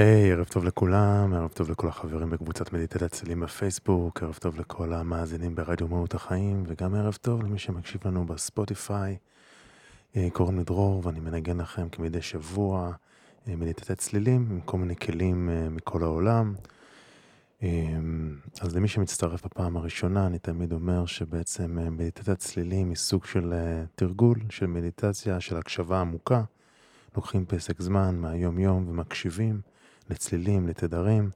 היי, hey, ערב טוב לכולם, ערב טוב לכל החברים בקבוצת מדיטת הצלים בפייסבוק, ערב טוב לכל המאזינים ברדיו מהות החיים, וגם ערב טוב למי שמקשיב לנו בספוטיפיי. אה, קוראים לי דרור ואני מנגן לכם כמדי שבוע אה, מדיטת צלילים עם כל מיני כלים אה, מכל העולם. אז למי שמצטרף בפעם הראשונה, אני תמיד אומר שבעצם מדיטת צלילים היא סוג של תרגול, של מדיטציה, של הקשבה עמוקה. לוקחים פסק זמן מהיום יום ומקשיבים. לצלילים, לתדרים.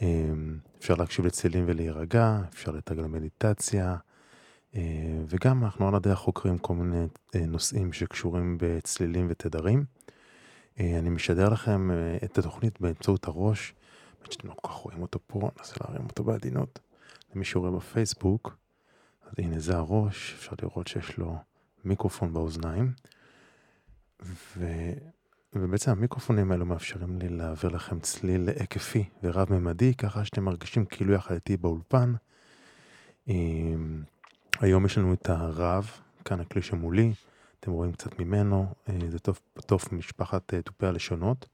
אמ, אפשר להקשיב לצלילים ולהירגע, אפשר לתרגל מדיטציה, אה, וגם אנחנו על הדרך חוקרים כל מיני אה, נושאים שקשורים בצלילים ותדרים. אה, אני משדר לכם את התוכנית באמצעות הראש, באמת שאתם לא כל כך רואים אותו פה, ננסה להרים אותו בעדינות. למי שרואה בפייסבוק, אז הנה זה הראש, אפשר לראות שיש לו מיקרופון באוזניים. ו... ובעצם המיקרופונים האלו מאפשרים לי להעביר לכם צליל היקפי ורב-ממדי, ככה שאתם מרגישים כאילו יחד איתי באולפן. אמ, היום יש לנו את הרב, כאן הכלי שמולי, אתם רואים קצת ממנו, אה, זה טוב, טוב משפחת אה, תופי הלשונות.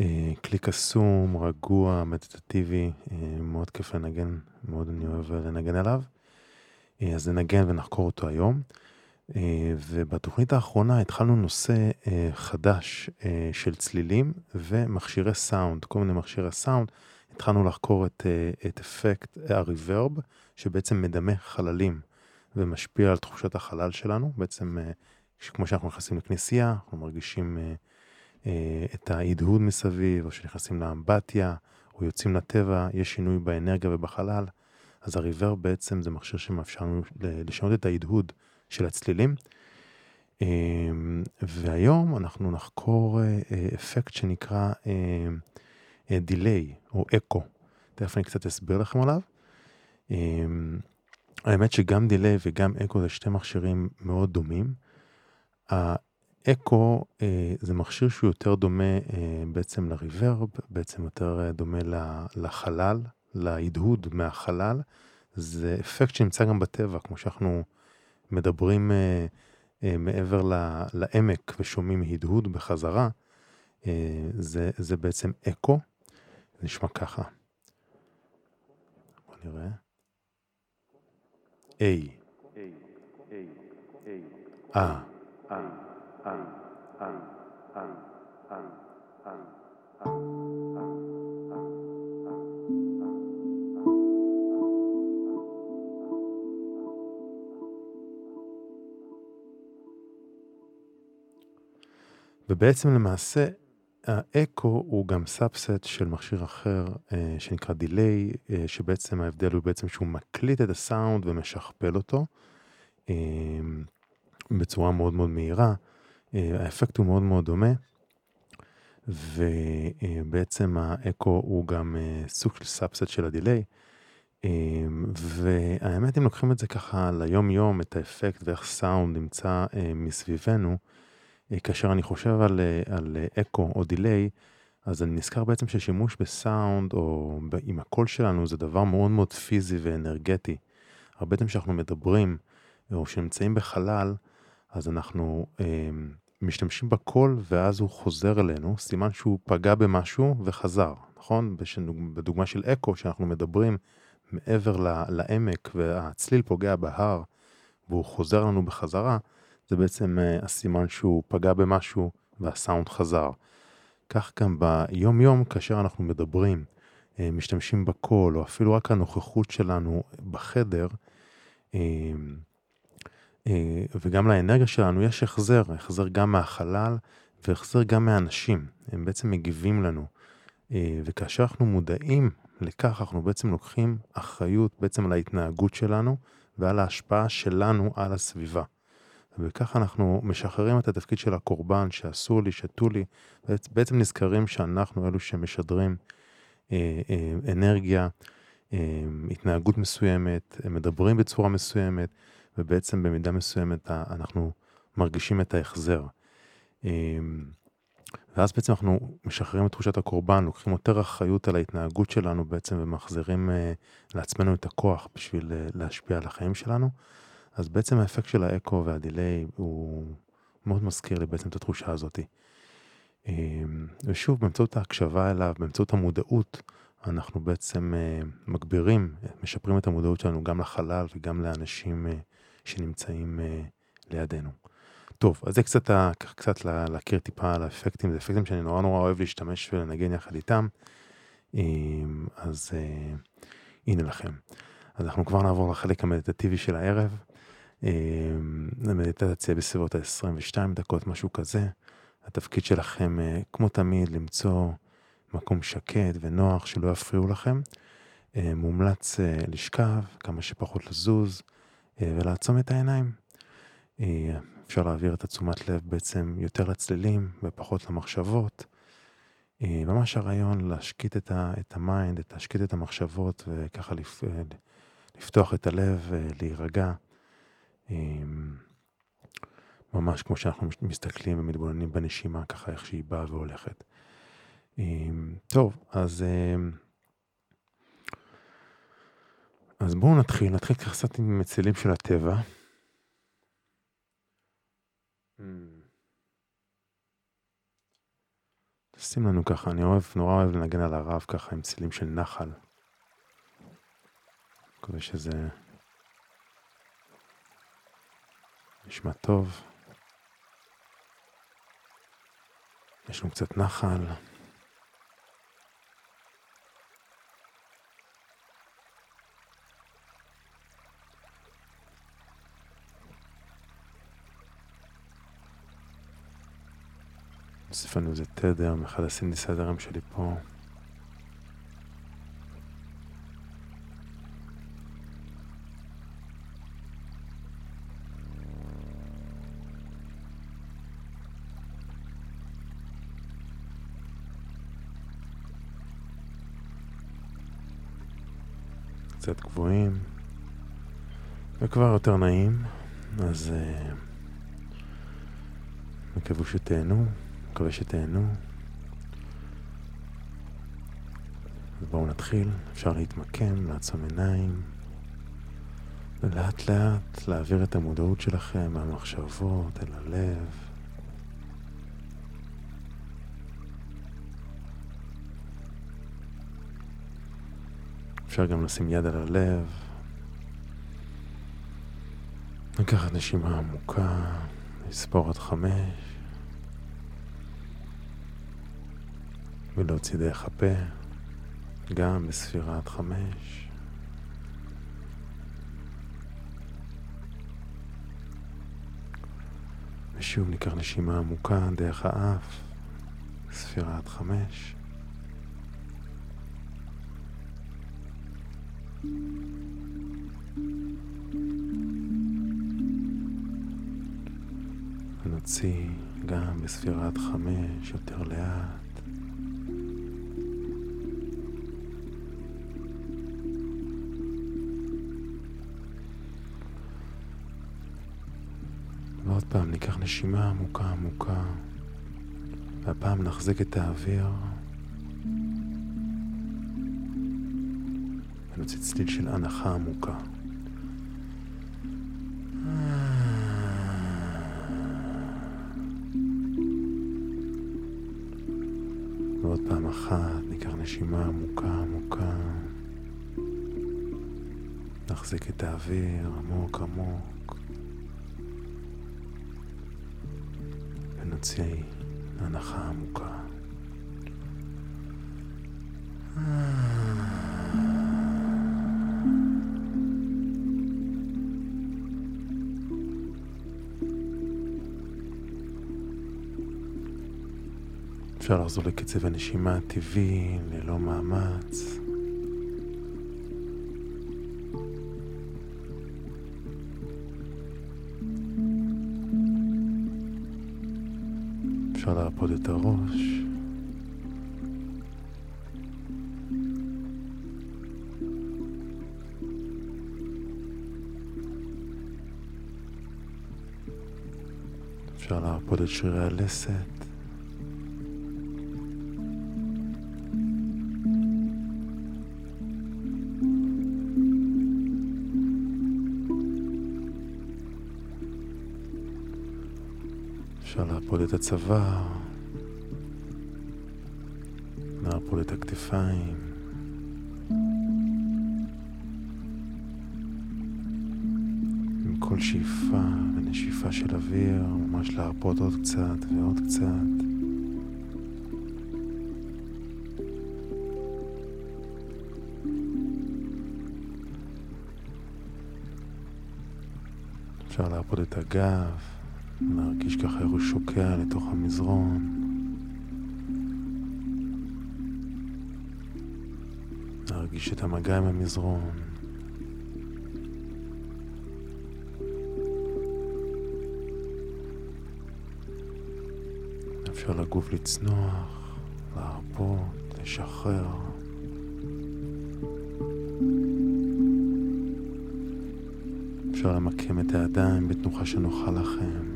אה, כלי קסום, רגוע, מדיטטיבי, מאוד כיף לנגן, מאוד אני אוהב לנגן עליו. אה, אז ננגן ונחקור אותו היום. אה, ובתוכנית האחרונה התחלנו נושא אה, חדש של צלילים ומכשירי סאונד, כל מיני מכשירי סאונד. התחלנו לחקור את, את אפקט הריברב, שבעצם מדמה חללים ומשפיע על תחושת החלל שלנו. בעצם, כמו שאנחנו נכנסים לכנסייה, אנחנו מרגישים את ההדהוד מסביב, או שנכנסים לאמבטיה, או יוצאים לטבע, יש שינוי באנרגיה ובחלל. אז הריברב בעצם זה מכשיר שמאפשר לנו לשנות את ההדהוד של הצלילים. אמ, והיום אנחנו נחקור אה, אה, אפקט שנקרא דיליי אה, או אקו. תכף אני קצת אסביר לכם עליו. אמ, האמת שגם דיליי וגם אקו זה שתי מכשירים מאוד דומים. האקו זה מכשיר שהוא יותר דומה בעצם לריברב, בעצם יותר דומה לחלל, להדהוד מהחלל, זה אפקט שנמצא גם בטבע, כמו שאנחנו מדברים אה, אה, מעבר ל, לעמק ושומעים הדהוד בחזרה, אה, זה, זה בעצם אקו, זה נשמע ככה. בוא נראה. A. אה. ובעצם למעשה האקו הוא גם subset של מכשיר אחר אה, שנקרא delay, אה, שבעצם ההבדל הוא בעצם שהוא מקליט את הסאונד ומשכפל אותו אה, בצורה מאוד מאוד מהירה. אה, האפקט הוא מאוד מאוד דומה, ובעצם האקו הוא גם אה, סוג של subset של ה delay. אה, והאמת אם לוקחים את זה ככה ליום יום, את האפקט ואיך סאונד נמצא אה, מסביבנו, אה, כאשר אני חושב על, אה, על אקו או דיליי, אז אני נזכר בעצם ששימוש בסאונד או עם הקול שלנו זה דבר מאוד מאוד פיזי ואנרגטי. הרבה פעמים שאנחנו מדברים או שנמצאים בחלל, אז אנחנו אה, משתמשים בקול ואז הוא חוזר אלינו, סימן שהוא פגע במשהו וחזר, נכון? בדוגמה של אקו, שאנחנו מדברים מעבר לעמק והצליל פוגע בהר והוא חוזר לנו בחזרה, זה בעצם uh, הסימן שהוא פגע במשהו והסאונד חזר. כך גם ביום יום כאשר אנחנו מדברים, uh, משתמשים בקול או אפילו רק הנוכחות שלנו בחדר, אה, וגם לאנרגיה שלנו יש החזר, החזר גם מהחלל והחזר גם מהאנשים. הם בעצם מגיבים לנו. אה, וכאשר אנחנו מודעים לכך, אנחנו בעצם לוקחים אחריות בעצם על ההתנהגות שלנו ועל ההשפעה שלנו על הסביבה. וככה אנחנו משחררים את התפקיד של הקורבן, שאסור לי, שתו לי, בעצם נזכרים שאנחנו אלו שמשדרים אה, אה, אנרגיה, אה, התנהגות מסוימת, מדברים בצורה מסוימת, ובעצם במידה מסוימת אנחנו מרגישים את ההחזר. אה, ואז בעצם אנחנו משחררים את תחושת הקורבן, לוקחים יותר אחריות על ההתנהגות שלנו בעצם ומחזירים אה, לעצמנו את הכוח בשביל אה, להשפיע על החיים שלנו. אז בעצם האפקט של האקו והדיליי הוא מאוד מזכיר לי בעצם את התחושה הזאת. אמ, ושוב, באמצעות ההקשבה אליו, באמצעות המודעות, אנחנו בעצם אה, מגבירים, משפרים את המודעות שלנו גם לחלל וגם לאנשים אה, שנמצאים אה, לידינו. טוב, אז זה קצת, קצת להכיר טיפה על האפקטים, זה אפקטים שאני נורא נורא אוהב להשתמש ולנגן יחד איתם. אמ, אז הנה לכם. אז אנחנו כבר נעבור לחלק המדיטטיבי של הערב. המדיטציה אמ, בסביבות ה-22 דקות, משהו כזה. התפקיד שלכם, אה, כמו תמיד, למצוא מקום שקט ונוח שלא יפריעו לכם. אה, מומלץ אה, לשכב, כמה שפחות לזוז ולעצום את העיניים. אפשר להעביר את התשומת לב בעצם יותר לצלילים ופחות למחשבות. ממש הרעיון להשקיט את, ה mind, להשקיט את המחשבות וככה לפ, לפתוח את הלב, להירגע. ממש כמו שאנחנו מסתכלים ומתבוננים בנשימה, ככה איך שהיא באה והולכת. טוב, אז, אז בואו נתחיל, נתחיל ככה קצת עם מצלילים של הטבע. שים לנו ככה, אני אוהב, נורא אוהב לנגן על הרב ככה עם צילים של נחל. מקווה שזה נשמע טוב. יש לנו קצת נחל. נוסיף לנו איזה תדר מאחד הסינתסיידרים שלי פה. וכבר יותר נעים, אז uh, מקווה שתהנו, מקווה שתהנו. בואו נתחיל, אפשר להתמקם, לעצום עיניים, ולאט לאט להעביר את המודעות שלכם מהמחשבות אל הלב. אפשר גם לשים יד על הלב. לקחת נשימה עמוקה, לספור עד חמש, ולהוציא דרך הפה, גם בספירה עד חמש. ושוב ניקח נשימה עמוקה דרך האף, ספירה עד חמש. ונוציא גם בספירת חמש יותר לאט. ועוד פעם ניקח נשימה עמוקה עמוקה, והפעם נחזיק את האוויר. ונוציא צליל של הנחה עמוקה. אחת ניקח נשימה עמוקה עמוקה. נחזיק את האוויר עמוק עמוק. ונוציא הנחה עמוקה. אפשר לחזור לקצב הנשימה הטבעי, ללא מאמץ. אפשר להרפות את הראש. אפשר להרפות את שרירי הלסת. את הצוואר, להרפות את הכתפיים. עם כל שאיפה ונשיפה של אוויר, ממש להרפות עוד קצת ועוד קצת. אפשר להרפות את הגב. להרגיש ככה איך הוא שוקע לתוך המזרון. להרגיש את המגע עם המזרון. אפשר לגוף לצנוח, להרפות, לשחרר. אפשר למקם את הידיים בתנוחה שנוחה לכם.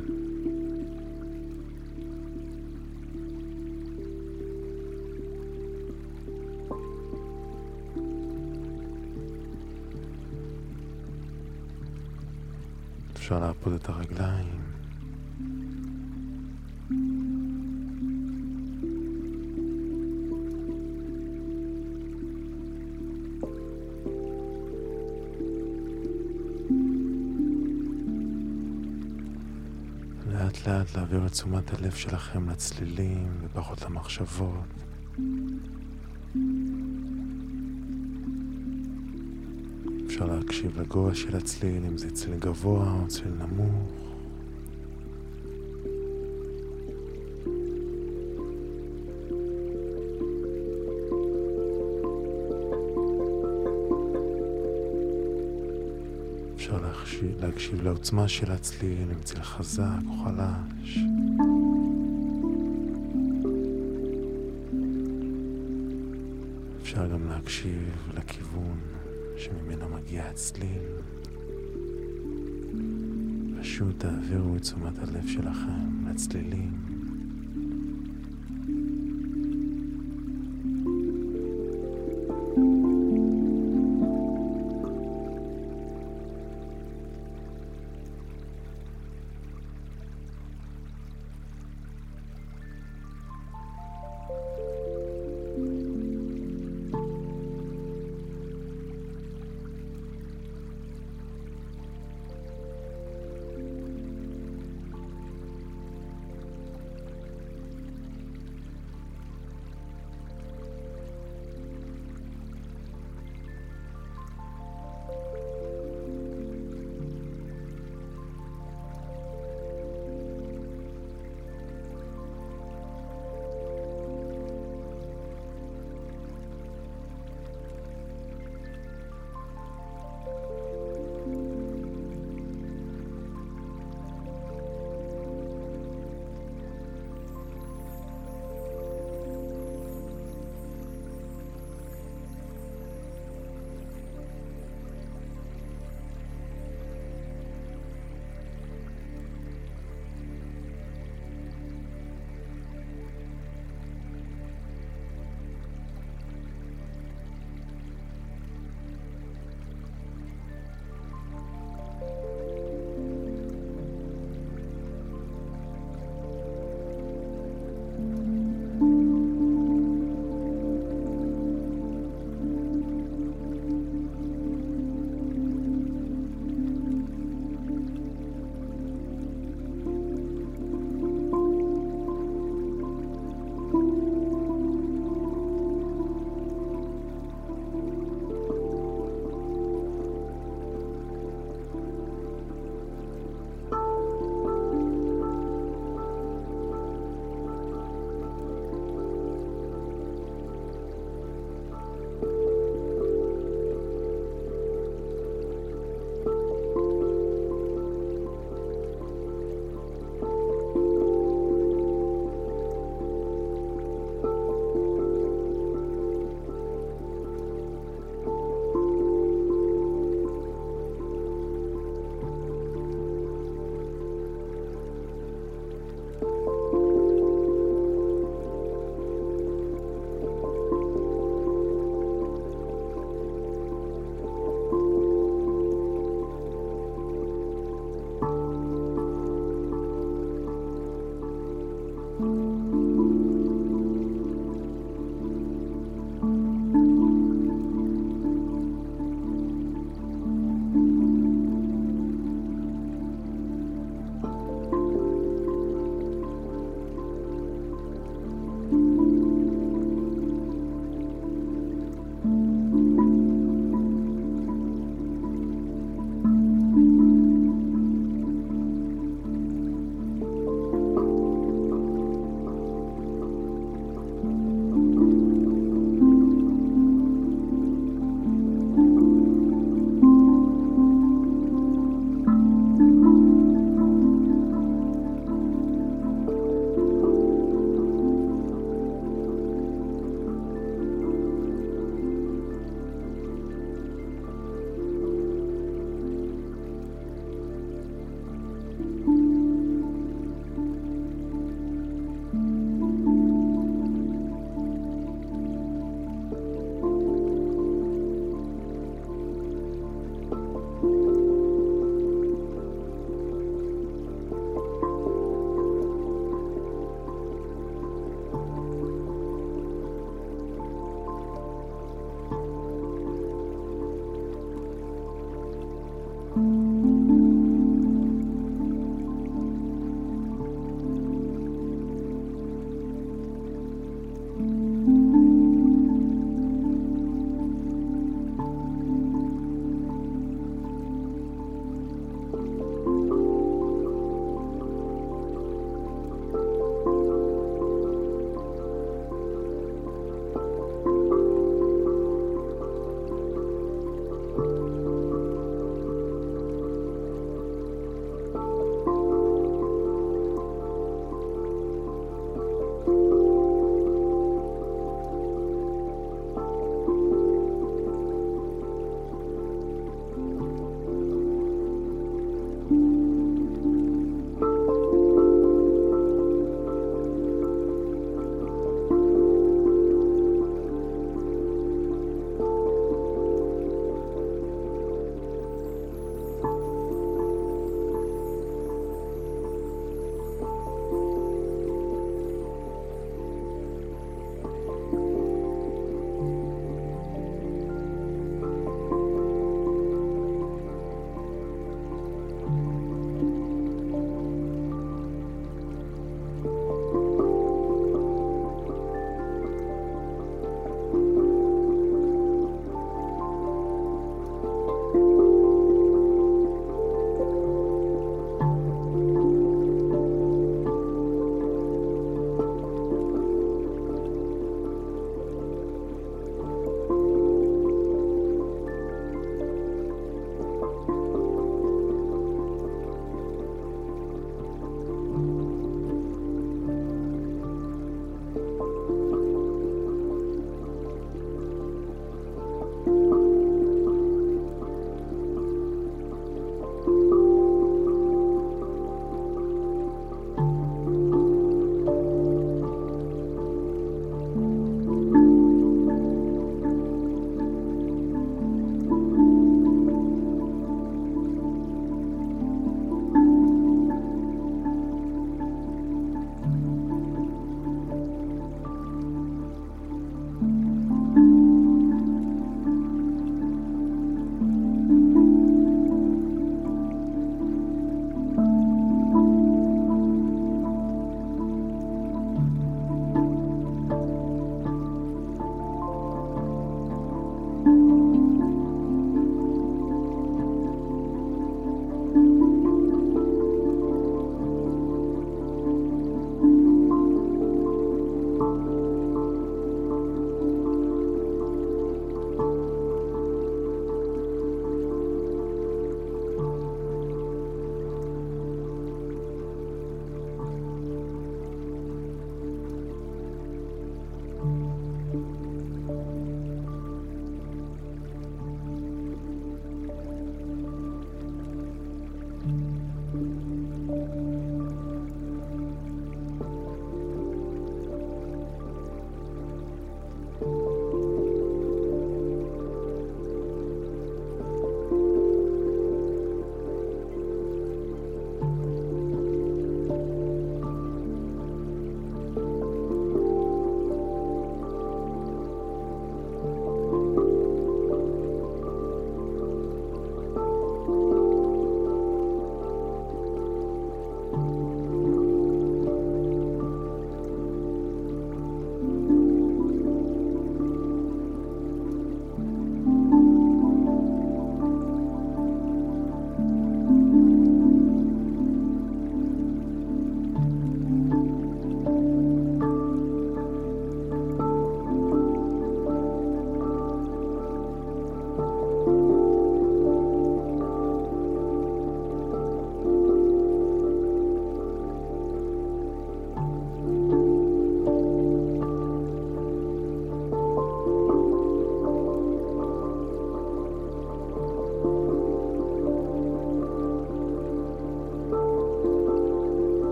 את הרגליים. לאט לאט להעביר את תשומת הלב שלכם לצלילים ופחות למחשבות. אפשר להקשיב לגובה של הצליל, אם זה צליל גבוה או צליל נמוך. אפשר להקשיב, להקשיב לעוצמה של הצליל, אם צליל חזק או חלש. אפשר גם להקשיב לכיוון שממנו מגיע הצליל. פשוט תעבירו את תשומת הלב שלכם לצלילים.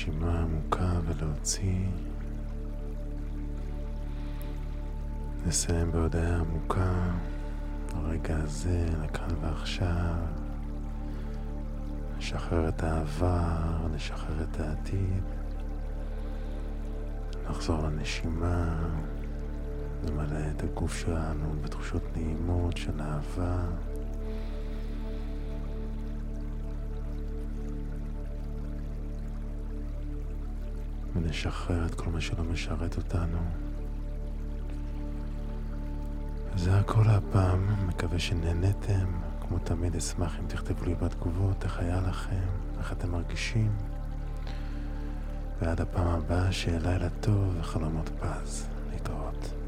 נשימה עמוקה ולהוציא. נסיים בהודעה עמוקה, הרגע הזה, לכאן ועכשיו. לשחרר את העבר, לשחרר את העתיד. לחזור לנשימה, למלא את הגוף שלנו בתחושות נעימות של אהבה. ונשחרר את כל מה שלא משרת אותנו. זה הכל הפעם, מקווה שנהניתם. כמו תמיד אשמח אם תכתבו לי בתגובות איך היה לכם, איך אתם מרגישים. ועד הפעם הבאה, שיהיה לילה טוב וחלומות פז. להתראות.